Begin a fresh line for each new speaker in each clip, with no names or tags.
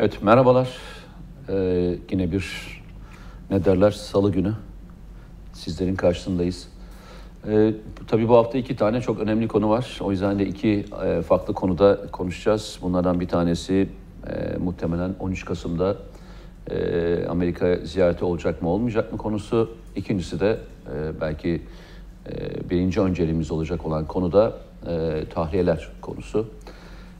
Evet merhabalar. Ee, yine bir ne derler salı günü sizlerin karşısındayız. Ee, tabii bu hafta iki tane çok önemli konu var. O yüzden de iki e, farklı konuda konuşacağız. Bunlardan bir tanesi e, muhtemelen 13 Kasım'da e, Amerika ziyareti olacak mı olmayacak mı konusu. İkincisi de e, belki e, birinci önceliğimiz olacak olan konuda e, tahliyeler konusu.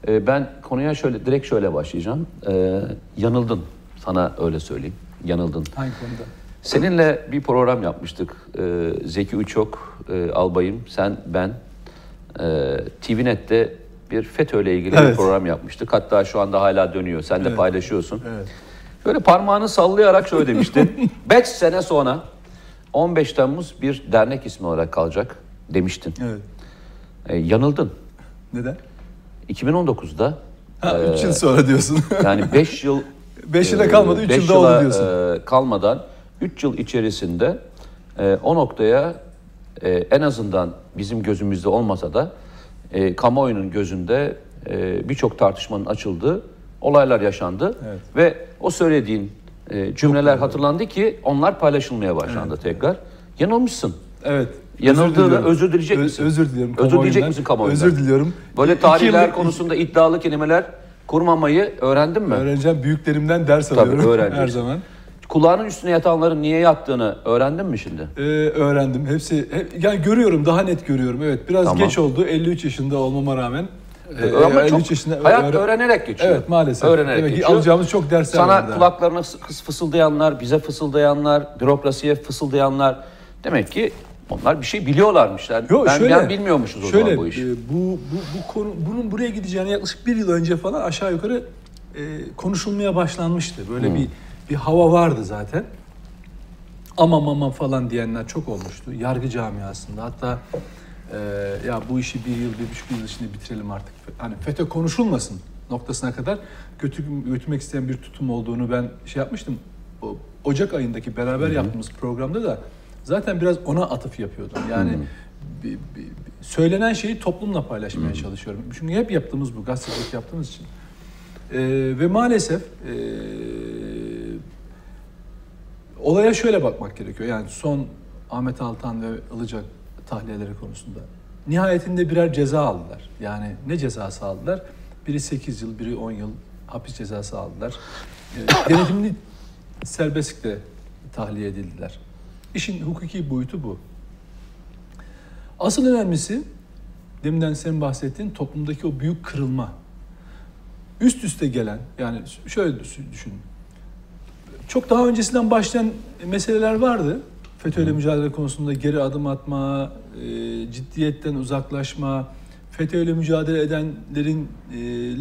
E, ben konuya şöyle direkt şöyle başlayacağım. E, yanıldın. Sana öyle söyleyeyim. Yanıldın.
Hangi konuda?
Seninle bir program yapmıştık. E, Zeki Uçok, e, Albayım, sen, ben. E, TVNet'te bir FETÖ ile ilgili bir
Evet.
program yapmıştık. Hatta şu anda hala dönüyor. Sen de
Evet.
paylaşıyorsun.
Evet.
Böyle parmağını sallayarak şöyle demiştin. 5 sene sonra 15 Temmuz bir dernek ismi olarak kalacak demiştin.
Evet.
E, yanıldın.
Neden?
2019'da
Ha, 3 yıl sonra diyorsun.
yani 5 yıl
5 yıla kalmadı, 3
beş
yılda oldu diyorsun.
e, kalmadan 3 yıl içerisinde e, o noktaya e, en azından bizim gözümüzde olmasa da e, kamuoyunun gözünde e, birçok tartışmanın açıldığı olaylar yaşandı.
Evet.
Ve o söylediğin e, cümleler hatırlandı ki onlar paylaşılmaya başlandı tekrar. Yanılmışsın.
evet.
Yanıldığını
diliyorum.
özür dileyecek misin?
Özür diliyorum.
Özür dileyecek misin kamuoyundan?
Özür diliyorum.
Böyle tarihler
yıllık-
konusunda iddialı kelimeler kurmamayı öğrendin mi?
Öğreneceğim. Büyüklerimden ders
Tabii,
alıyorum
öğreneceksin.
her zaman.
Kulağının üstüne yatanların niye yattığını öğrendin mi şimdi?
Ee, öğrendim. Hepsi hep, yani görüyorum, daha net görüyorum. Evet, biraz
Tamam.
geç oldu 53 yaşında olmama rağmen. Ee,
Ama
53
çok
yaşında
hayat
öğren-
öğrenerek geçiyor.
Evet, maalesef.
Öğrenerek
Demek
geçiyor.
alacağımız çok dersler
Sana
var daha.
kulaklarına fıs- fısıldayanlar, bize fısıldayanlar, bürokrasiye fısıldayanlar demek ki onlar bir şey biliyorlarmış. Yani
Yo,
ben,
şöyle,
ben bilmiyormuşuz o
şöyle,
zaman bu işi.
e, bu, bu, bu konu, bunun buraya gideceğini yaklaşık bir yıl önce falan aşağı yukarı e, konuşulmaya başlanmıştı. Böyle bir bir hava vardı zaten. Aman aman falan diyenler çok olmuştu. Yargı camiasında. Hatta e, ya bu işi bir yıl, bir buçuk yıl içinde bitirelim artık. Hani FETÖ konuşulmasın noktasına kadar götür, götürmek isteyen bir tutum olduğunu ben şey yapmıştım. O, Ocak ayındaki beraber yaptığımız programda da zaten biraz ona atıf yapıyordum. Yani bir- bir- bir- söylenen şeyi toplumla paylaşmaya çalışıyorum. Çünkü hep yaptığımız bu, gazetecilik yaptığımız için. Ee, ve maalesef ee, olaya şöyle bakmak gerekiyor. Yani son Ahmet Altan ve Ilıcak tahliyeleri konusunda. Nihayetinde birer ceza aldılar. Yani ne cezası aldılar? Biri 8 yıl, biri 10 yıl hapis cezası aldılar. Ee, denetimli serbestlikle tahliye edildiler. İşin hukuki boyutu bu. Asıl önemlisi deminden senin bahsettiğin toplumdaki o büyük kırılma. Üst üste gelen yani şöyle düşün. Çok daha öncesinden başlayan meseleler vardı. FETÖ'yle mücadele konusunda geri adım atma, e, ciddiyetten uzaklaşma, FETÖ'yle mücadele edenlerin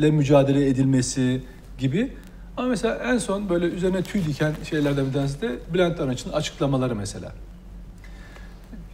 e, mücadele edilmesi gibi. Ama mesela en son böyle üzerine tüy diken şeylerden bir tanesi de Bülent Arınç'ın açıklamaları mesela.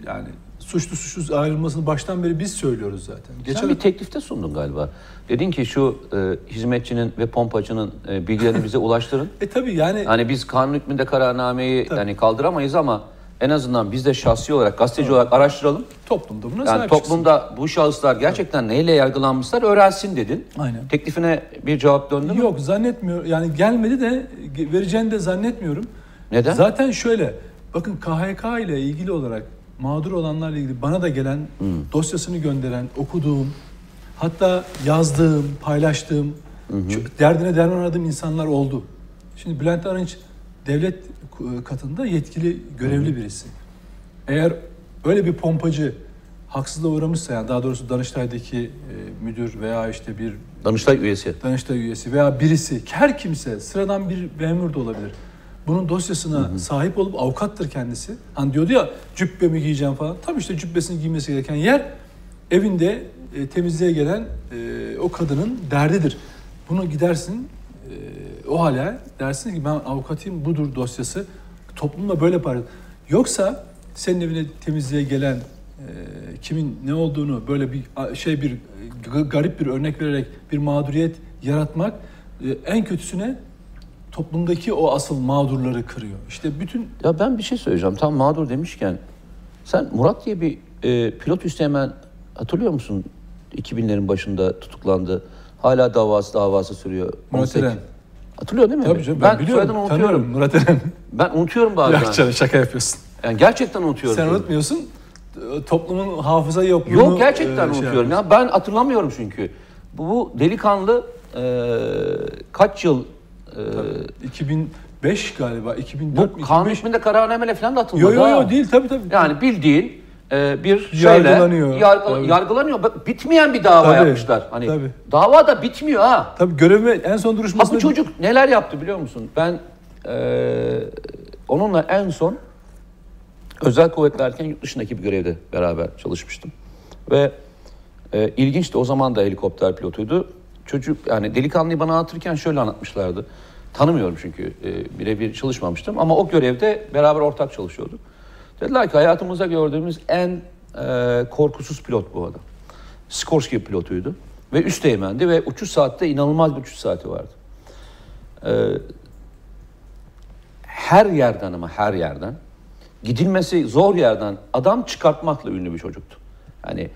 Yani suçlu suçsuz ayrılmasını baştan beri biz söylüyoruz zaten.
Sen bir teklifte sundun galiba. Dedin ki şu e, hizmetçinin ve pompacının e, bilgilerini bize ulaştırın.
E tabii yani
Hani biz kanun hükmünde kararnameyi
Tabii.
yani kaldıramayız ama en azından biz de şahsi olarak gazeteci olarak araştıralım.
toplumda buna
Yani
sahip çıksın.
toplumda bu şahıslar gerçekten neyle yargılanmışlar öğrensin dedin.
Aynen.
Teklifine bir cevap döndü mü?
Yok zannetmiyorum. Yani gelmedi de vereceğini de zannetmiyorum.
Neden?
Zaten şöyle. Bakın KHK ile ilgili olarak mağdur olanlarla ilgili bana da gelen dosyasını gönderen, okuduğum, hatta yazdığım, paylaştığım, çok derdine derman aradığım insanlar oldu. Şimdi Bülent Arınç devlet katında yetkili, görevli birisi. Eğer öyle bir pompacı haksızlığa uğramışsa yani daha doğrusu Danıştay'daki e, müdür veya işte bir
Danıştay üyesi.
Danıştay üyesi veya birisi, her kimse, sıradan bir memur da olabilir. Bunun dosyasına sahip olup avukattır kendisi. Hani diyordu ya cübbe mi giyeceğim falan. Tam işte cübbesini giymesi gereken yer evinde e, temizliğe gelen e, o kadının derdidir. Bunu gidersin e, o hale dersin ki ben avukatıyım budur dosyası. Toplumda böyle paylaş. Yoksa senin evine temizliğe gelen e, kimin ne olduğunu böyle bir şey bir garip bir örnek vererek bir mağduriyet yaratmak e, en kötüsüne toplumdaki o asıl mağdurları kırıyor. İşte bütün
Ya ben bir şey söyleyeceğim. Tam mağdur demişken sen Murat diye bir e, pilot üsteğmen hatırlıyor musun? 2000'lerin başında tutuklandı. Hala davası davası sürüyor.
Murat
18
Eren.
Hatırlıyor değil mi?
Tabii canım
ben
ben, biliyorum.
soyadını unutuyorum.
Tanıyorum Murat Eren.
Ben unutuyorum bazen.
Yok canım şaka yapıyorsun.
Yani gerçekten unutuyorum.
Sen unutmuyorsun. Toplumun hafıza yokluğunu
Yok gerçekten
e, şey
unutuyorum ya. Ben hatırlamıyorum çünkü. Bu, bu delikanlı e, kaç yıl e,
2005 galiba. 2004
bu
mü?
kanun
2005.
hükmünde kararnameyle falan da atılmadı.
Yo yo
ha.
yo değil tabii tabii.
Yani bildiğin bir şeyle
Yargılanıyor.
yargı-
Tabii.
yargılanıyor. Bak, Bitmeyen bir dava
Tabii,
yapmışlar. Hani
tabii.
dava da bitmiyor ha.
Tabii görevime en son
Ha
duruşmasında
bu çocuk neler yaptı biliyor musun? Ben e, onunla en son özel kuvvetlerken yurt dışındaki bir görevde beraber çalışmıştım. Ve e, ilginçti o zaman da helikopter pilotuydu. Çocuk yani delikanlıyı bana anlatırken şöyle anlatmışlardı. Tanımıyorum çünkü e, birebir çalışmamıştım ama o görevde beraber ortak çalışıyorduk. Dediler ki hayatımızda gördüğümüz en e, korkusuz pilot bu adam. Skorsky pilotuydu ve üst teğmendi ve uçuş saatte inanılmaz bir uçuş saati vardı. Ee, her yerden ama her yerden gidilmesi zor yerden adam çıkartmakla ünlü bir çocuktu. Yani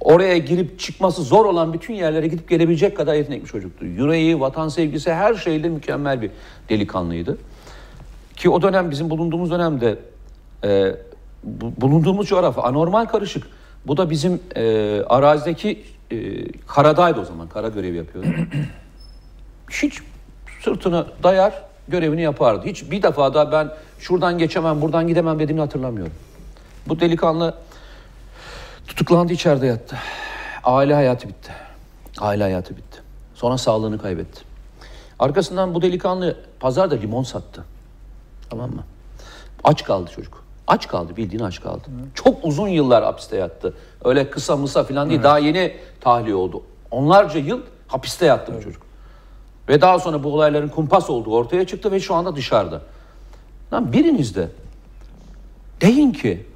oraya girip çıkması zor olan bütün yerlere gidip gelebilecek kadar yetenekli bir çocuktu. Yüreği, vatan sevgisi her şeyle mükemmel bir delikanlıydı. Ki o dönem bizim bulunduğumuz dönemde e, bu- bulunduğumuz coğrafya anormal karışık. Bu da bizim e, arazideki e, karadaydı o zaman. Kara görevi yapıyordu. Hiç sırtını dayar görevini yapardı. Hiç bir defa da ben şuradan geçemem, buradan gidemem dediğini hatırlamıyorum. Bu delikanlı tutuklandı içeride yattı. Aile hayatı bitti. Aile hayatı bitti. Sonra sağlığını kaybetti. Arkasından bu delikanlı pazarda limon sattı. Tamam mı? Aç kaldı çocuk. Aç kaldı bildiğin aç kaldı. Çok uzun yıllar hapiste yattı. Öyle kısa mısa falan değil. Daha yeni tahliye oldu. Onlarca yıl hapiste yattı bu çocuk. Ve daha sonra bu olayların kumpas olduğu ortaya çıktı ve şu anda dışarıda. Lan biriniz de deyin ki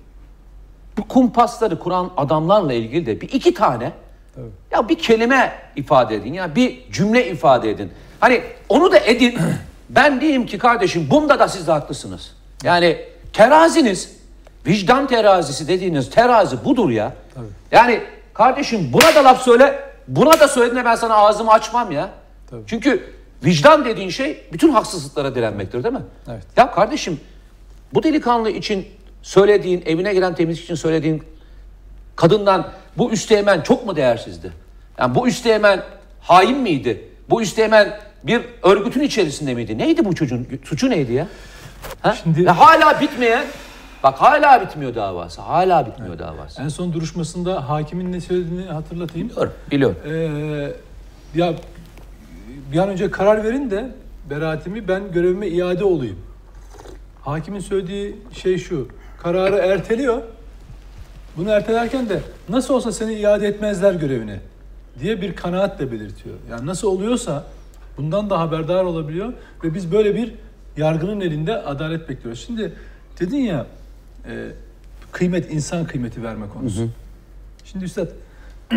bu kumpasları kuran adamlarla ilgili de bir iki tane ya bir kelime ifade edin ya bir cümle ifade edin. Hani onu da edin. Ben diyeyim ki kardeşim bunda da siz de haklısınız. Yani teraziniz vicdan terazisi dediğiniz terazi budur ya. Yani kardeşim buna da laf söyle. Buna da söylediğinde ben sana ağzımı açmam ya.
Tabii.
Çünkü vicdan dediğin şey bütün haksızlıklara direnmektir değil mi?
Evet.
Ya kardeşim bu delikanlı için söylediğin, evine gelen temizlik için söylediğin kadından bu üsteğmen çok mu değersizdi? Yani bu üsteğmen hain miydi? Bu üsteğmen bir örgütün içerisinde miydi? Neydi bu çocuğun? Suçu neydi ya? Ha?
Şimdi-
Ve hala bitmeyen, bak hala bitmiyor davası. Hala bitmiyor davası.
en son duruşmasında hakimin ne söylediğini hatırlatayım.
Biliyorum, biliyorum.
Ee, ya bir an önce karar verin de beraatimi ben görevime iade olayım. Hakimin söylediği şey şu. Kararı erteliyor. Bunu ertelerken de nasıl olsa seni iade etmezler görevine diye bir kanaat de belirtiyor. Yani nasıl oluyorsa bundan da haberdar olabiliyor ve biz böyle bir yargının elinde adalet bekliyoruz. Şimdi dedin ya e, kıymet insan kıymeti verme konusu. Şimdi üstad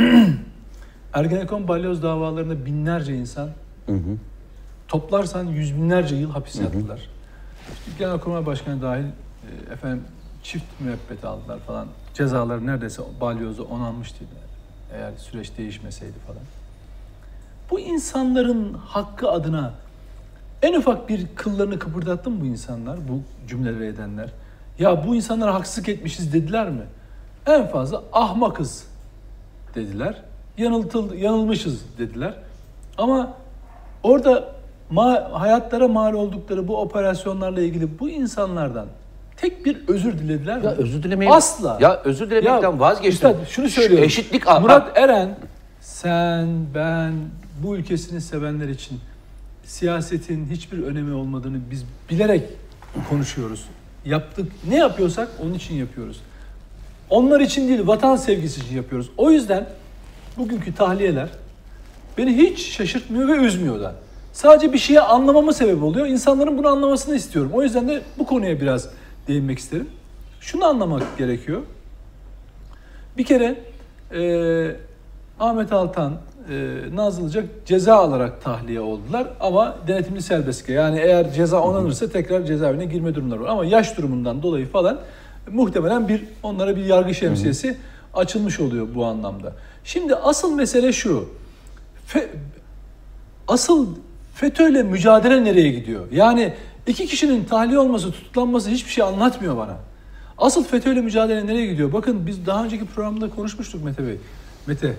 Ergenekon balyoz davalarında binlerce insan toplarsan yüz binlerce yıl hapis yattılar. İşte Genelkurmay Başkanı dahil e, efendim çift müebbet aldılar falan. Cezaları neredeyse balyozda onanmıştı eğer süreç değişmeseydi falan. Bu insanların hakkı adına en ufak bir kıllarını kıpırdattı mı bu insanlar, bu cümleleri edenler? Ya bu insanlara haksızlık etmişiz dediler mi? En fazla ahmakız dediler. Yanıltıldı, yanılmışız dediler. Ama orada ma- hayatlara mal oldukları bu operasyonlarla ilgili bu insanlardan tek bir özür dilediler mi?
Ya özür dilemeyi
Asla.
Ya özür dilemekten
Ya,
vazgeçtim.
Üstad, şunu söylüyorum.
Eşitlik
Murat Eren sen, ben, bu ülkesini sevenler için siyasetin hiçbir önemi olmadığını biz bilerek konuşuyoruz. Yaptık. Ne yapıyorsak onun için yapıyoruz. Onlar için değil, vatan sevgisi için yapıyoruz. O yüzden bugünkü tahliyeler beni hiç şaşırtmıyor ve üzmüyor da. Sadece bir şeyi anlamamı sebep oluyor. İnsanların bunu anlamasını istiyorum. O yüzden de bu konuya biraz değinmek isterim. Şunu anlamak gerekiyor. Bir kere e, Ahmet Altan, e, Nazlı Ilıcak ceza alarak tahliye oldular ama denetimli serbestlikle. Yani eğer ceza onanırsa tekrar cezaevine girme durumları var. Ama yaş durumundan dolayı falan muhtemelen bir onlara bir yargı şemsiyesi açılmış oluyor bu anlamda. Şimdi asıl mesele şu. Fe- asıl FETÖ'yle mücadele nereye gidiyor? Yani iki kişinin tahliye olması, tutuklanması hiçbir şey anlatmıyor bana. Asıl FETÖ'yle mücadele nereye gidiyor? Bakın biz daha önceki programda konuşmuştuk Mete Bey. Mete.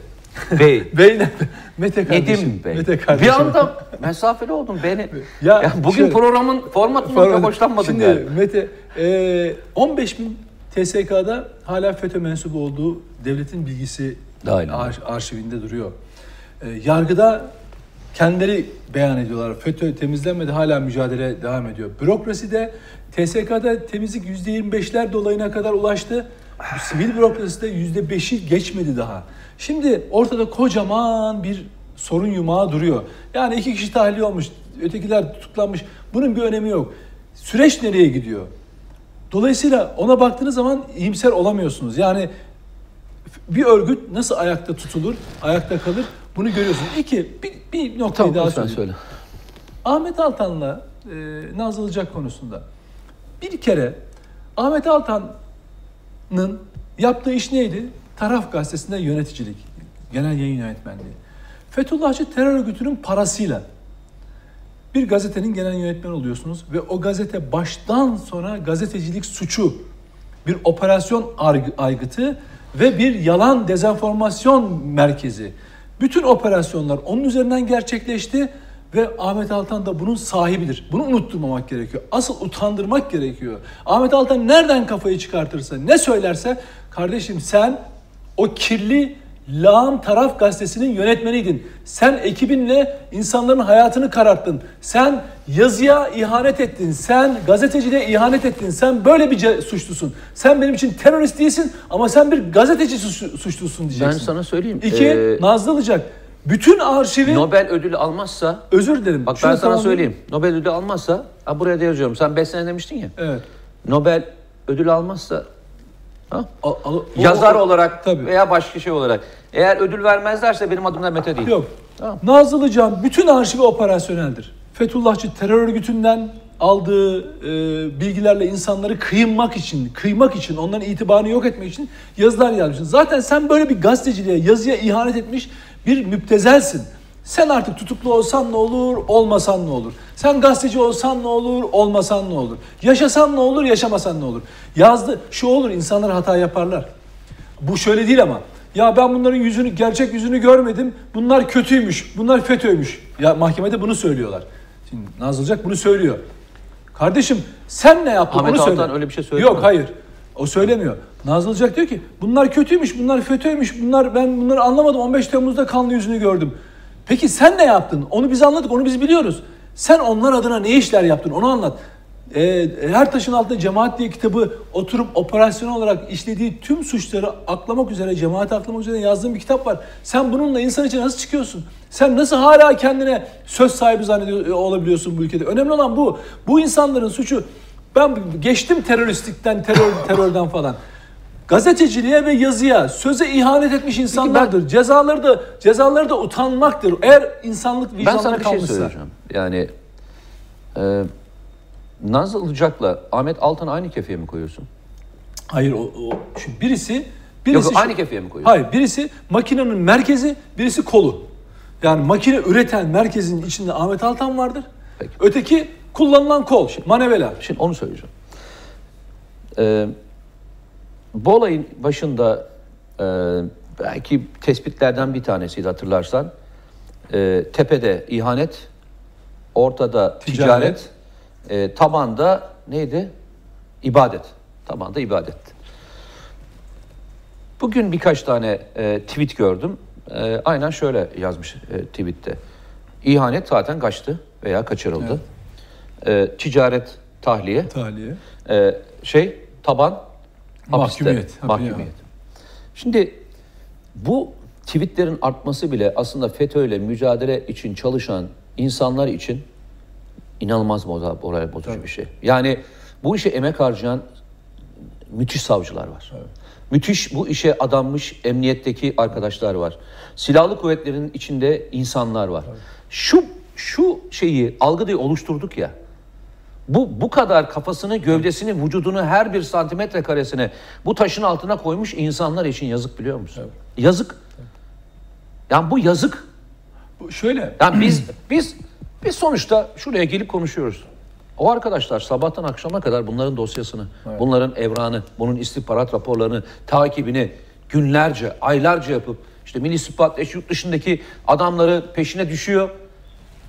Bey.
Bey ne? Mete kardeşim.
Nedim Bey.
Mete kardeşim.
Bir anda mesafeli oldum beni.
Ya
Ya, bugün
şöyle-
programın formatından pek hoşlanmadım
Şimdi
yani.
Mete, e, 15 bin TSK'da hala FETÖ mensubu olduğu devletin bilgisi ar- arşivinde duruyor. E, yargıda kendileri beyan ediyorlar. FETÖ temizlenmedi hala mücadele devam ediyor. Bürokraside TSK'da temizlik %25'ler dolayına kadar ulaştı. Sivil bürokraside %5'i geçmedi daha. Şimdi ortada kocaman bir sorun yumağı duruyor. Yani iki kişi tahliye olmuş, ötekiler tutuklanmış. Bunun bir önemi yok. Süreç nereye gidiyor? Dolayısıyla ona baktığınız zaman iyimser olamıyorsunuz. Yani bir örgüt nasıl ayakta tutulur, ayakta kalır bunu görüyorsunuz. İki, bir, bir noktayı
Tamam
daha söyleyeyim.
söyle.
Ahmet Altan'la e, Nazlı Ilıcak konusunda bir kere Ahmet Altan'ın yaptığı iş neydi? Taraf gazetesinde yöneticilik, genel yayın yönetmenliği. Fethullahçı terör örgütünün parasıyla bir gazetenin genel yönetmeni oluyorsunuz ve o gazete baştan sona gazetecilik suçu, bir operasyon aygıtı ve bir yalan dezenformasyon merkezi. Bütün operasyonlar onun üzerinden gerçekleşti ve Ahmet Altan da bunun sahibidir. Bunu unutturmamak gerekiyor. Asıl utandırmak gerekiyor. Ahmet Altan nereden kafayı çıkartırsa, ne söylerse kardeşim sen o kirli lağım taraf gazetesinin yönetmeniydin. Sen ekibinle insanların hayatını kararttın. Sen yazıya ihanet ettin. Sen gazeteciliğe ihanet ettin. Sen böyle bir suçlusun. Sen benim için terörist değilsin ama sen bir gazeteci suç- suçlusun
Ben
diyeceksin.
sana söyleyeyim.
İki,
Ee,
Nazlı Ilıcak. Bütün arşivi...
Nobel ödülü almazsa
Özür dilerim.
Bak ben sana söyleyeyim. Nobel ödülü almazsa, ha buraya da yazıyorum. Sen 5 sene demiştin ya.
Evet.
Nobel ödülü almazsa ha?
Al- al- o-
yazar
o-
olarak
Tabii.
veya başka şey olarak. Eğer ödül vermezlerse benim adım da Mete değil.
Yok.
Tamam.
Nazlı Can bütün arşivi operasyoneldir. Fethullahçı terör örgütünden aldığı e, bilgilerle insanları kıymak için, kıymak için, onların itibarını yok etmek için yazılar yazmışsın. Zaten sen böyle bir gazeteciliğe, yazıya ihanet etmiş bir müptezelsin. Sen artık tutuklu olsan ne olur, olmasan ne olur? Sen gazeteci olsan ne olur, olmasan ne olur? Yaşasan ne olur, yaşamasan ne olur? Yazdı, şu olur, insanlar hata yaparlar. Bu şöyle değil ama. Ya ben bunların yüzünü, gerçek yüzünü görmedim. Bunlar kötüymüş, bunlar FETÖ'ymüş. Ya mahkemede bunu söylüyorlar. Şimdi Nazlıcak bunu söylüyor. Kardeşim sen ne yaptın
Ahmet
onu söyle.
Altan öyle bir şey söylüyor
Yok hayır. O söylemiyor. Nazlıcak diyor ki bunlar kötüymüş, bunlar FETÖ'ymüş, bunlar ben bunları anlamadım. 15 Temmuz'da kanlı yüzünü gördüm. Peki sen ne yaptın? Onu biz anladık, onu biz biliyoruz. Sen onlar adına ne işler yaptın? Onu anlat. Ee, Her taşın altında cemaat diye kitabı oturup operasyon olarak işlediği tüm suçları aklamak üzere, cemaati aklamak üzere yazdığın bir kitap var. Sen bununla insan içine nasıl çıkıyorsun? Sen nasıl hala kendine söz sahibi zannediyor olabiliyorsun bu ülkede? Önemli olan bu. Bu insanların suçu ben geçtim teröristlikten, terör, terörden falan. Gazeteciliğe ve yazıya, söze ihanet etmiş insanlardır. Cezaları da cezaları da utanmaktır. Eğer insanlık
Ben
vicdanları
sana bir şey
kalmışsa.
söyleyeceğim. Yani e, Nazlı Ilıcak'la Ahmet Altan'ı aynı kefeye mi koyuyorsun?
Hayır o, o şu birisi birisi
Yok
şu-
aynı kefeye mi koyuyorsun?
Hayır, birisi makinenin merkezi, birisi kolu. Yani makine üreten merkezin içinde Ahmet Altan vardır.
Peki.
Öteki kullanılan kol, manevela.
Şimdi onu söyleyeceğim. Ee, bu olayın başında e, belki tespitlerden bir tanesiydi hatırlarsan. Ee, tepede ihanet, ortada ticaret,
Ticaret.
e, tabanda neydi? İbadet. Tabanda ibadet. Bugün birkaç tane e, tweet gördüm. E, aynen şöyle yazmış e, tweette. İhanet zaten kaçtı veya kaçırıldı. E, ticaret tahliye.
Tahliye.
Ee, şey taban hapiste.
Mahkumiyet.
Mahkumiyet. Şimdi bu tweetlerin artması bile aslında FETÖ'yle mücadele için çalışan insanlar için inanılmaz moral, bozucu bir şey. Yani bu işe emek harcayan müthiş savcılar var. Müthiş bu işe adanmış emniyetteki arkadaşlar var. Silahlı kuvvetlerin içinde insanlar var. Şu şu şeyi algıyı oluşturduk ya. Bu bu kadar kafasını, gövdesini, vücudunu her bir santimetre karesine bu taşın altına koymuş insanlar için yazık biliyor musun? Yazık. Yani bu yazık.
Bu şöyle.
Yani biz biz Biz sonuçta şuraya gelip konuşuyoruz. O arkadaşlar sabahtan akşama kadar bunların dosyasını, bunların evranı, bunun istihbarat raporlarını, takibini günlerce, aylarca yapıp işte Milli İstihbarat yurt dışındaki adamları peşine düşüyor.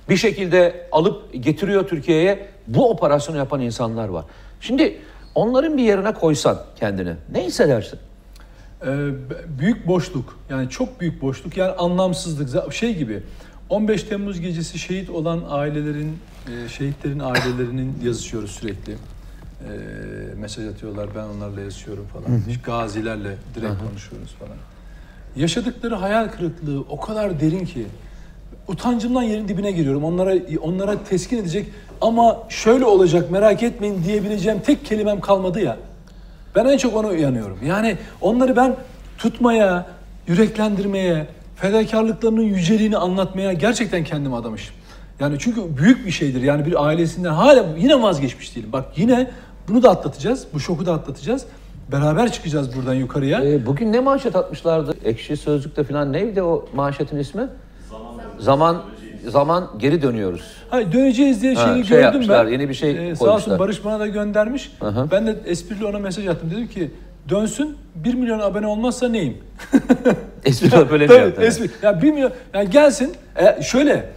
Bir şekilde alıp getiriyor Türkiye'ye. Bu operasyonu yapan insanlar var. Şimdi onların bir yerine koysan kendini ne hissedersin?
Ee, büyük boşluk yani çok büyük boşluk yani anlamsızlık şey gibi 15 Temmuz gecesi şehit olan ailelerin e, şehitlerin ailelerinin yazışıyoruz sürekli. Ee, mesaj atıyorlar ben onlarla yazışıyorum falan. Gazilerle direkt konuşuyoruz falan. Yaşadıkları hayal kırıklığı o kadar derin ki utancımdan yerin dibine giriyorum. Onlara onlara teskin edecek ama şöyle olacak merak etmeyin diyebileceğim tek kelimem kalmadı ya. Ben en çok ona uyanıyorum. Yani onları ben tutmaya, yüreklendirmeye, fedakarlıklarının yüceliğini anlatmaya gerçekten kendimi adamışım. Yani çünkü büyük bir şeydir. Yani bir ailesinden hala yine vazgeçmiş değilim. Bak yine bunu da atlatacağız. Bu şoku da atlatacağız. Beraber çıkacağız buradan yukarıya.
Ee, bugün ne manşet atmışlardı? Ekşi Sözlük'te falan neydi o manşetin ismi? Zaman zaman geri dönüyoruz.
Hayır döneceğiz diye
Ha,
şeyi
şey
gördüm
yapmışlar,
ben.
yeni bir şey
Ee, sağ olsun. Barış bana da göndermiş.
Hı.
Ben de esprili ona mesaj attım. Dedim ki dönsün 1 milyon abone olmazsa neyim?
Espri böyle mi
Tabii,
yaptın?
espri. Ya 1 milyon yani gelsin. E, şöyle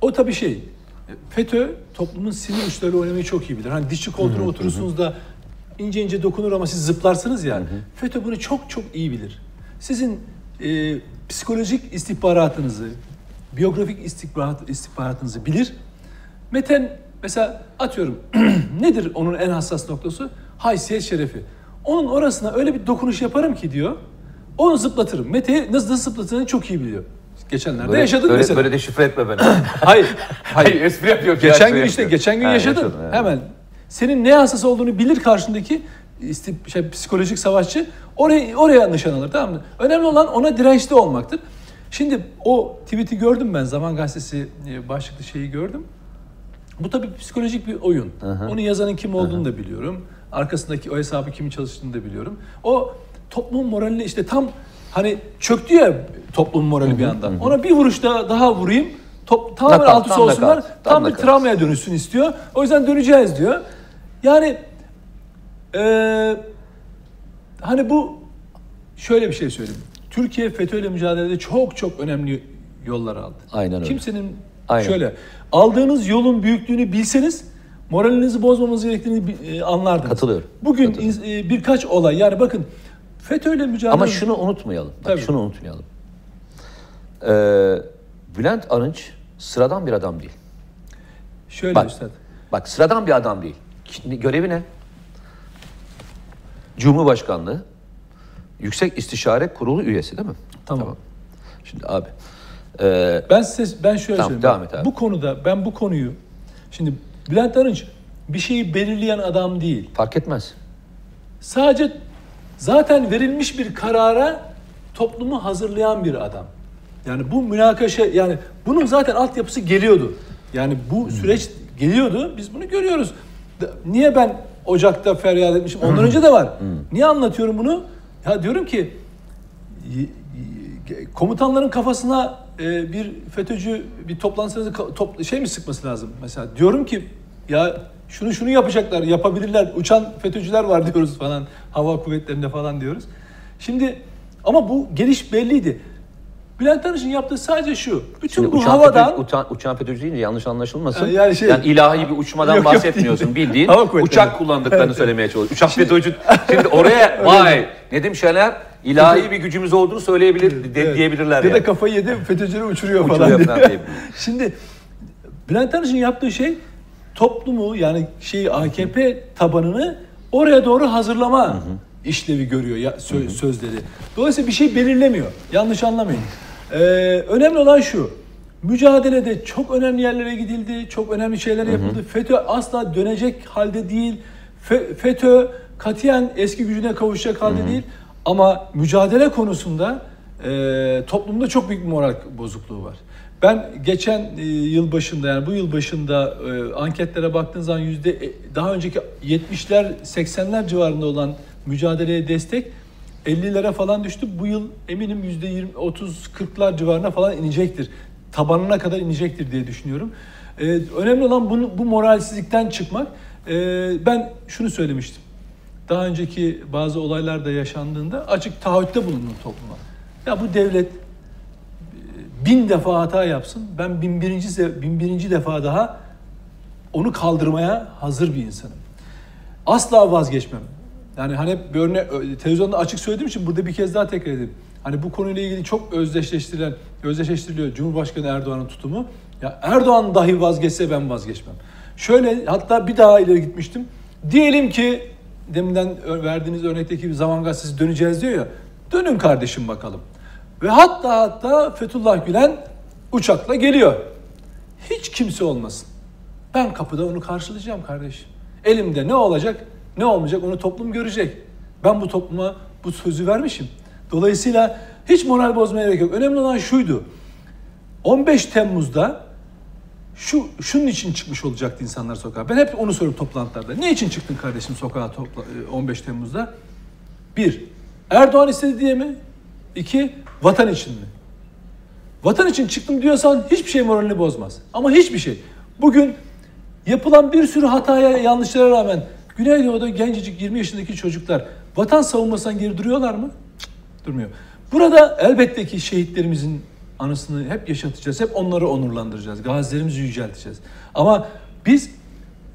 o tabii şey FETÖ toplumun sinir uçlarıyla oynamayı çok iyi bilir. Hani dişçi koltuğuna oturursunuz da ince ince dokunur ama siz zıplarsınız ya. FETÖ bunu çok çok iyi bilir. Sizin e, psikolojik istihbaratınızı, biyografik istihbarat, istihbaratınızı bilir. Meten mesela atıyorum nedir onun en hassas noktası? Haysiyet şerefi. Onun orasına öyle bir dokunuş yaparım ki diyor. Onu zıplatırım. Mete'yi nasıl, nasıl zıplatacağını çok iyi biliyor. Geçenlerde
Böyle,
yaşadık
böyle,
mesela.
böyle de şifre etme beni.
Hayır.
Hayır espri yapıyor.
Geçen gün işte geçen gün
Ha,
yaşadın.
yaşadım, evet.
Hemen senin ne hassas olduğunu bilir karşındaki şey, psikolojik savaşçı oraya oraya nişan alır tamam mı? Önemli olan ona dirençli olmaktır. Şimdi o tweet'i gördüm ben Zaman Gazetesi e, başlıklı şeyi gördüm. Bu tabii psikolojik bir oyun. Onu yazanın kim olduğunu da biliyorum. Arkasındaki o hesabı kimin çalıştığını da biliyorum. O toplumun moralini işte tam hani çöktü ya toplumun morali bir anda. Ona bir vuruş daha, daha vurayım. Top, tamamen
Nakavt,
alt üst olsunlar.
nakavt,
Tam,
tam
bir travmaya dönüşsün istiyor. O yüzden döneceğiz diyor. Yani eee hani bu şöyle bir şey söyleyeyim. Türkiye FETÖ'yle mücadelede çok çok önemli yollar aldı.
Aynen öyle.
Kimsenin
Aynen.
şöyle aldığınız yolun büyüklüğünü bilseniz moralinizi bozmamanız gerektiğini e, anlardınız.
Katılıyorum.
Bugün
Katılıyorum.
e, birkaç olay yani bakın FETÖ'yle mücadele
Ama şunu unutmayalım. Bak
Tabii.
şunu unutmayalım. Ee, Bülent Arınç sıradan bir adam değil.
şöyle
Bak,
üstad.
bak sıradan bir adam değil. Şimdi görevi ne? Cumhurbaşkanlığı Yüksek İstişare Kurulu üyesi değil mi?
Tamam.
Şimdi abi e,
Ben size ben şöyle
Tamam,
söyleyeyim.
devam et abi.
Bu konuda ben bu konuyu şimdi Bülent Arınç bir şeyi belirleyen adam değil.
fark etmez.
Sadece zaten verilmiş bir karara toplumu hazırlayan bir adam. Yani bu münakaşa yani bunun zaten altyapısı geliyordu. Yani bu süreç geliyordu. Biz bunu görüyoruz. Niye ben Ocak'ta feryat etmişim? Ondan önce de var. Niye anlatıyorum bunu? Ya diyorum ki komutanların kafasına e, bir FETÖ'cü bir toplantısında ka- top, şey mi sıkması lazım? Mesela diyorum ki ya şunu şunu yapacaklar, yapabilirler. Uçan FETÖ'cüler var diyoruz falan. Hava kuvvetlerinde falan diyoruz. Şimdi ama bu geliş belliydi. Bülent Arınç'ın yaptığı sadece şu. Bütün
Şimdi
bu
uçan
havadan
FETÖ, uçan, uçan FETÖ'cü deyince yanlış anlaşılmasın.
Yani
Yani,
şey-
ilahi bir uçmadan
Yok, yok,
bahsetmiyorsun.
değil.
Bildiğin uçak kullandıklarını söylemeye çalışıyor. Uçak FETÖ'cü. Şimdi oraya vay Nedim Şener ilahi bir gücümüz olduğunu söyleyebilir de-
Evet.
diyebilirler
Ya
yani.
da kafayı yedi FETÖ'cüleri uçuruyor,
Uçuruyor
falan.
falan
diye. Şimdi Bülent Arınç'ın yaptığı şey toplumu yani şeyi AKP tabanını oraya doğru hazırlama işlevi görüyor ya, sö- sözleri. Dolayısıyla bir şey belirlemiyor. Yanlış anlamayın. Ee, önemli olan şu. Mücadelede çok önemli yerlere gidildi, çok önemli şeyler yapıldı. FETÖ asla dönecek halde değil. Fe- FETÖ katiyen eski gücüne kavuşacak halde değil. Ama mücadele konusunda e, toplumda çok büyük bir moral bozukluğu var. Ben geçen e, yıl başında yani bu yıl başında e, anketlere baktığın zaman yüzde e, daha önceki 70'ler 80'ler civarında olan mücadeleye destek 50'lere falan düştü. Bu yıl eminim yüzde 20 30 40'lar civarına falan inecektir. Tabanına kadar inecektir diye düşünüyorum. E, önemli olan bunu, bu moralsizlikten çıkmak. E, ben şunu söylemiştim. Daha önceki bazı olaylarda yaşandığında açık taahhütte bulundum topluma. Ya bu devlet e, bin defa hata yapsın. Ben bin birinci, bin birinci defa daha onu kaldırmaya hazır bir insanım. Asla vazgeçmem. Yani hani örne televizyonda açık söylediğim için burada bir kez daha tekrar edeyim. Hani bu konuyla ilgili çok özdeşleştirilen, özdeşleştiriliyor Cumhurbaşkanı Erdoğan'ın tutumu. Ya Erdoğan dahi vazgeçse ben vazgeçmem. Şöyle hatta bir daha ileri gitmiştim. Diyelim ki deminden verdiğiniz örnekteki bir zaman gazetesi döneceğiz diyor ya. Dönün kardeşim bakalım. Ve hatta hatta Fethullah Gülen uçakla geliyor. Hiç kimse olmasın. Ben kapıda onu karşılayacağım kardeşim. Elimde ne olacak ne olmayacak onu toplum görecek. Ben bu topluma bu sözü vermişim. Dolayısıyla hiç moral bozmaya gerek yok. Önemli olan şuydu. 15 Temmuz'da şu şunun için çıkmış olacaktı insanlar sokağa. Ben hep onu soruyorum toplantılarda. Ne için çıktın kardeşim sokağa topla, 15 e, Temmuz'da? Bir, Erdoğan istedi diye mi? İki, vatan için mi? Vatan için çıktım diyorsan hiçbir şey moralini bozmaz. Ama hiçbir şey. Bugün yapılan bir sürü hataya, yanlışlara rağmen Güneydoğu'da gencecik 20 yaşındaki çocuklar vatan savunmasından geri duruyorlar mı? Cık, durmuyor. Burada elbette ki şehitlerimizin anısını hep yaşatacağız. Hep onları onurlandıracağız. Gazilerimizi yücelteceğiz. Ama biz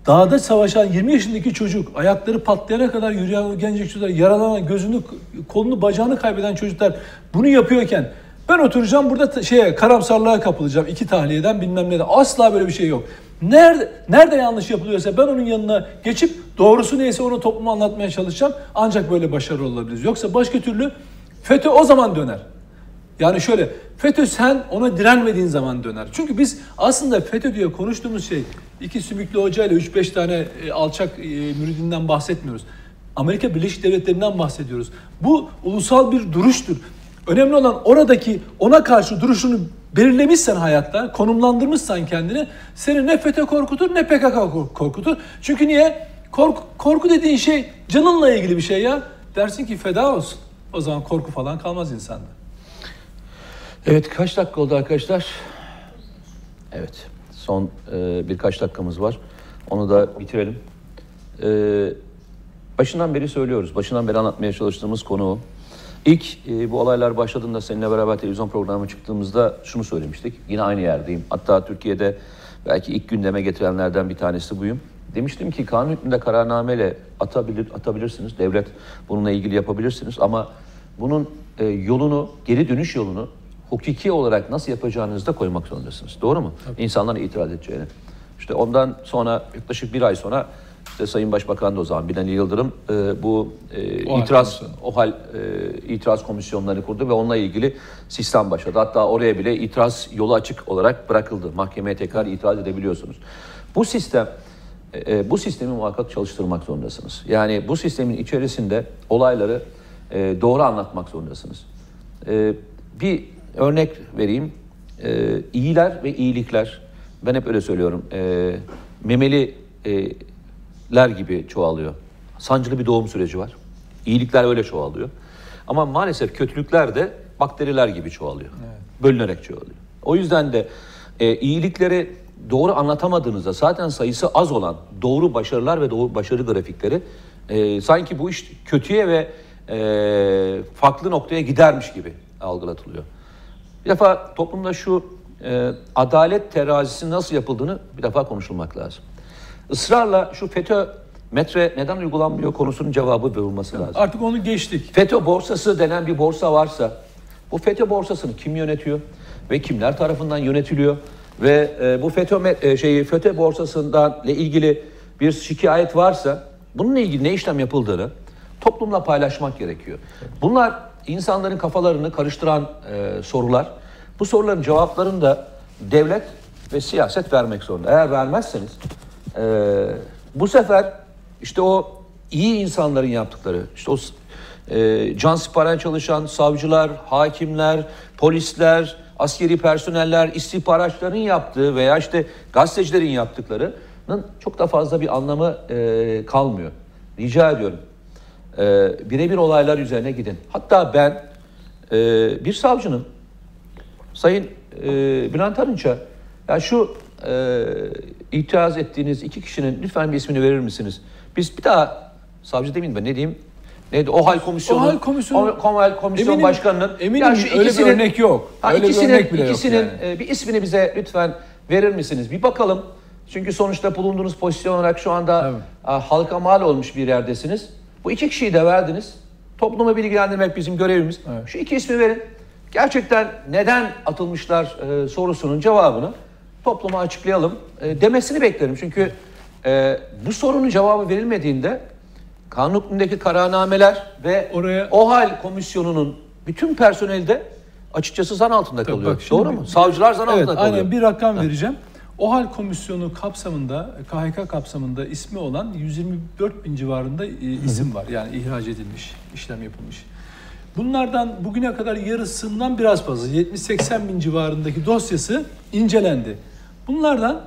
dağda savaşan 20 yaşındaki çocuk, ayakları patlayana kadar yürüyen gencecik çocuklar, yaralanan, gözünü, kolunu, bacağını kaybeden çocuklar bunu yapıyorken ben oturacağım burada şeye karamsarlığa kapılacağım. iki tahliyeden bilmem ne de. Asla böyle bir şey yok. Nerede, nerede yanlış yapılıyorsa ben onun yanına geçip doğrusu neyse onu topluma anlatmaya çalışacağım. Ancak böyle başarılı olabiliriz. Yoksa başka türlü FETÖ o zaman döner. Yani şöyle FETÖ sen ona direnmediğin zaman döner. Çünkü biz aslında FETÖ diye konuştuğumuz şey iki sümüklü hoca ile 3-5 tane e, alçak e, müridinden bahsetmiyoruz. Amerika Birleşik Devletleri'nden bahsediyoruz. Bu ulusal bir duruştur. Önemli olan oradaki ona karşı duruşunu belirlemişsen hayatta, konumlandırmışsan kendini seni ne FETÖ korkutur ne PKK korkutur. Çünkü niye? Korku, korku dediğin şey canınla ilgili bir şey ya. Dersin ki feda olsun. O zaman korku falan kalmaz insanda.
Evet kaç dakika oldu arkadaşlar? Evet son e, birkaç dakikamız var. Onu da bitirelim. E, başından beri söylüyoruz. Başından beri anlatmaya çalıştığımız konu o. İlk e, bu olaylar başladığında seninle beraber televizyon programı çıktığımızda şunu söylemiştik. Yine aynı yerdeyim. Hatta Türkiye'de belki ilk gündeme getirenlerden bir tanesi buyum. Demiştim ki kanun hükmünde kararnameyle atabilir, atabilirsiniz. Devlet bununla ilgili yapabilirsiniz ama bunun e, yolunu, geri dönüş yolunu hukuki olarak nasıl yapacağınızı da koymak zorundasınız. Doğru mu? Tabii. İnsanların itiraz edeceğini. İşte ondan sonra yaklaşık bir ay sonra işte Sayın Başbakan da o zaman Binali Yıldırım e, bu e, o itiraz o hal e, itiraz komisyonlarını kurdu ve onunla ilgili sistem başladı. Hatta oraya bile itiraz yolu açık olarak bırakıldı. Mahkemeye tekrar itiraz edebiliyorsunuz. Bu sistem e, e, bu sistemi muhakkak çalıştırmak zorundasınız. Yani bu sistemin içerisinde olayları e, doğru anlatmak zorundasınız. E, bir örnek vereyim. E, iyiler ve iyilikler, ben hep öyle söylüyorum, e, memeliler gibi çoğalıyor. Sancılı bir doğum süreci var. İyilikler öyle çoğalıyor. Ama maalesef kötülükler de bakteriler gibi çoğalıyor. Evet. Bölünerek çoğalıyor. O yüzden de e, iyilikleri doğru anlatamadığınızda zaten sayısı az olan doğru başarılar ve doğru başarı grafikleri e, sanki bu iş kötüye ve e, farklı noktaya gidermiş gibi algılatılıyor. Bir defa toplumda şu e, adalet terazisi nasıl yapıldığını bir defa konuşulmak lazım. Israrla şu FETÖ metre neden uygulanmıyor konusunun cevabı verilmesi lazım.
Artık onu geçtik.
FETÖ borsası denen bir borsa varsa bu FETÖ borsasını kim yönetiyor ve kimler tarafından yönetiliyor ve e, bu FETÖ e, şeyi FETÖ borsasından ile ilgili bir şikayet varsa bununla ilgili ne işlem yapıldığını toplumla paylaşmak gerekiyor. Bunlar insanların kafalarını karıştıran e, sorular. Bu soruların cevaplarını da devlet ve siyaset vermek zorunda. Eğer vermezseniz e, bu sefer işte o iyi insanların yaptıkları, işte o e, can siparen çalışan savcılar, hakimler, polisler, askeri personeller, istihbaratçıların yaptığı veya işte gazetecilerin yaptıklarının çok da fazla bir anlamı e, kalmıyor. Rica ediyorum. E, birebir olaylar üzerine gidin. Hatta ben e, bir savcının Sayın e, Bülent Arınç'a ya şu e, itiraz ettiğiniz iki kişinin lütfen bir ismini verir misiniz? Biz bir daha savcı demeyeyim ben ne diyeyim? Neydi? OHAL komisyonu.
OHAL komisyonu-
OHAL komisyon
Eminim-
başkanının.
eminim öyle bir örnek yok.
Ha,
Öyle bir
ikisinin,
örnek bile yok
ikisinin
yani.
e, bir ismini bize lütfen verir misiniz? Bir bakalım. Çünkü sonuçta bulunduğunuz pozisyon olarak şu anda
Tabii.
a, halka mal olmuş bir yerdesiniz. Bu iki kişiyi de verdiniz. Toplumu bilgilendirmek bizim görevimiz.
Evet.
Şu iki ismi verin. Gerçekten neden atılmışlar e, sorusunun cevabını topluma açıklayalım e, demesini beklerim. Çünkü e, bu sorunun cevabı verilmediğinde kanun hükmündeki kararnameler ve
Oraya-
OHAL komisyonunun bütün personeli de açıkçası zan altında
Tabii
kalıyor.
bak
Doğru
bir-
mu? Savcılar zan
Evet,
altında kalıyor.
aynen bir rakam vereceğim. OHAL komisyonu kapsamında, KHK kapsamında ismi olan 124 bin civarında e, isim var. Yani ihraç edilmiş, işlem yapılmış. Bunlardan bugüne kadar yarısından biraz fazla, 70-80 bin civarındaki dosyası incelendi. Bunlardan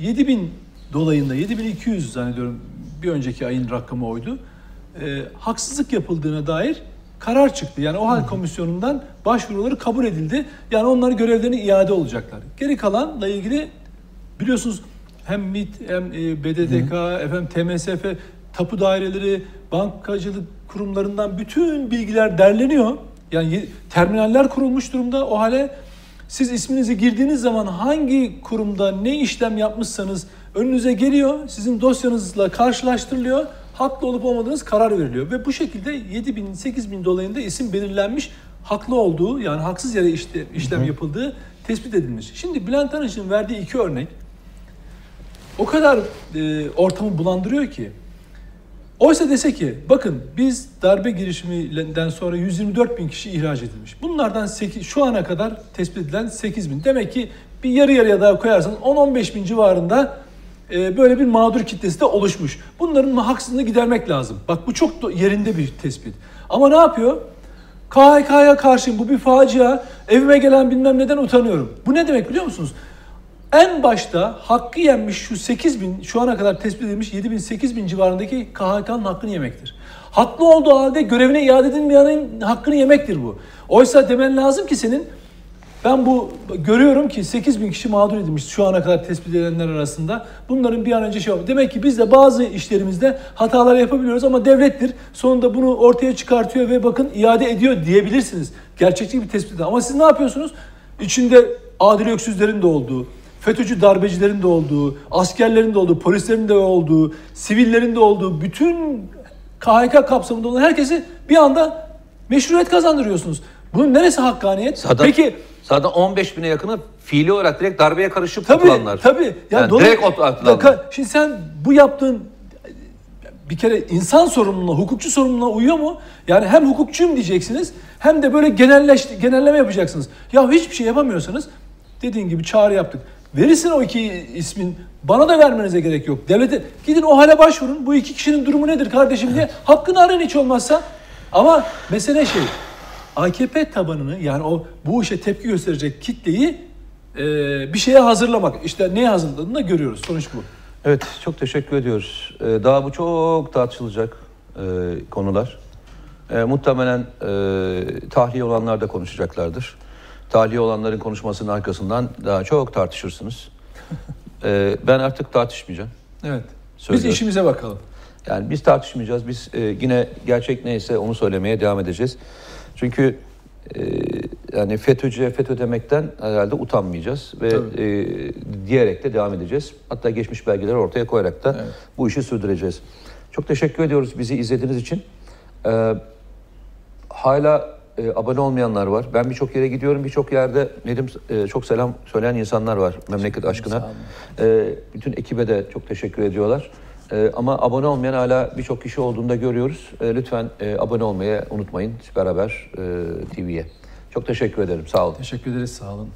7 bin dolayında, 7200 zannediyorum bir önceki ayın rakamı oydu. E, haksızlık yapıldığına dair karar çıktı. Yani OHAL komisyonundan başvuruları kabul edildi. Yani onların görevlerine iade olacaklar. Geri kalanla ilgili biliyorsunuz hem MİT hem e, BDDK, efendim TMSF, tapu daireleri, bankacılık kurumlarından bütün bilgiler derleniyor. Yani terminaller kurulmuş durumda. O hale siz isminizi girdiğiniz zaman hangi kurumda ne işlem yapmışsanız önünüze geliyor. Sizin dosyanızla karşılaştırılıyor. Haklı olup olmadığınız karar veriliyor. Ve bu şekilde 7 bin, 8 bin dolayında isim belirlenmiş. Haklı olduğu yani haksız yere işte, işlem yapıldığı tespit edilmiş. Şimdi Bülent Arınç'ın verdiği iki örnek o kadar e, ortamı bulandırıyor ki. Oysa dese ki bakın biz darbe girişiminden sonra 124 bin kişi ihraç edilmiş. Bunlardan 8, şu ana kadar tespit edilen 8 bin. Demek ki bir yarı yarıya daha koyarsanız 10-15 bin civarında e, böyle bir mağdur kitlesi de oluşmuş. Bunların haksızlığını gidermek lazım. Bak bu çok yerinde bir tespit. Ama ne yapıyor? KHK'ya karşı bu bir facia. Evime gelen bilmem neden utanıyorum. Bu ne demek biliyor musunuz? En başta hakkı yenmiş şu 8 bin, şu ana kadar tespit edilmiş 7 bin, 8 bin civarındaki KHK'nın hakkını yemektir. Haklı olduğu halde görevine iade edilmeyenin hakkını yemektir bu. Oysa demen lazım ki senin, ben bu görüyorum ki 8 bin kişi mağdur edilmiş şu ana kadar tespit edilenler arasında. Bunların bir an önce şey yapıyor. Demek ki biz de bazı işlerimizde hatalar yapabiliyoruz ama devlettir. Sonunda bunu ortaya çıkartıyor ve bakın iade ediyor diyebilirsiniz. Gerçekçi bir tespit. Ama siz ne yapıyorsunuz? İçinde adil öksüzlerin de olduğu, FETÖ'cü darbecilerin de olduğu, askerlerin de olduğu, polislerin de olduğu, sivillerin de olduğu, bütün KHK kapsamında olan herkesi bir anda meşruiyet kazandırıyorsunuz. Bunun neresi hakkaniyet?
Zaten,
Peki
zaten 15 bine yakını fiili olarak direkt darbeye karışıp
tabii
atılanlar.
tabii.
Yani
dolay-
direkt atılanlar.
Şimdi sen bu yaptığın bir kere insan sorumluluğuna, hukukçu sorumluluğuna uyuyor mu? Yani hem hukukçuyum diyeceksiniz hem de böyle genelleş, genelleme yapacaksınız. Ya hiçbir şey yapamıyorsanız dediğin gibi çağrı yaptık. Verirsin o iki ismin bana da vermenize gerek yok. Devlete gidin o hale başvurun. Bu iki kişinin durumu nedir kardeşim diye hakkını arayın hiç olmazsa. Ama mesele şey AKP tabanını yani o bu işe tepki gösterecek kitleyi e, bir şeye hazırlamak. İşte neye hazırladığını da görüyoruz. Sonuç bu.
Evet, çok teşekkür ediyoruz. Ee, Daha bu çok tartışılacak e, konular. E, muhtemelen e, tahliye olanlar da konuşacaklardır. Tahliye olanların konuşmasının arkasından daha çok tartışırsınız. E, ben artık tartışmayacağım.
Evet. Biz
Söylüyorum.
işimize bakalım.
Yani biz tartışmayacağız. Biz e, yine gerçek neyse onu söylemeye devam edeceğiz. Çünkü e, yani FETÖ'cüye FETÖ demekten herhalde utanmayacağız ve
Tabii.
e, diyerek de devam edeceğiz. Hatta geçmiş belgeleri ortaya koyarak da
Evet.
bu işi sürdüreceğiz. Çok teşekkür ediyoruz bizi izlediğiniz için. E, hala e, abone olmayanlar var. Ben birçok yere gidiyorum. Birçok yerde Nedim e, çok selam söyleyen insanlar var memleket aşkına. E, bütün ekibe de çok teşekkür ediyorlar. E, ama abone olmayan hala birçok kişi olduğunu da görüyoruz. E, lütfen e, abone olmayı unutmayın Süper Haber e, TV'ye. Çok teşekkür ederim. Sağ olun.
Teşekkür ederiz. Sağ olun.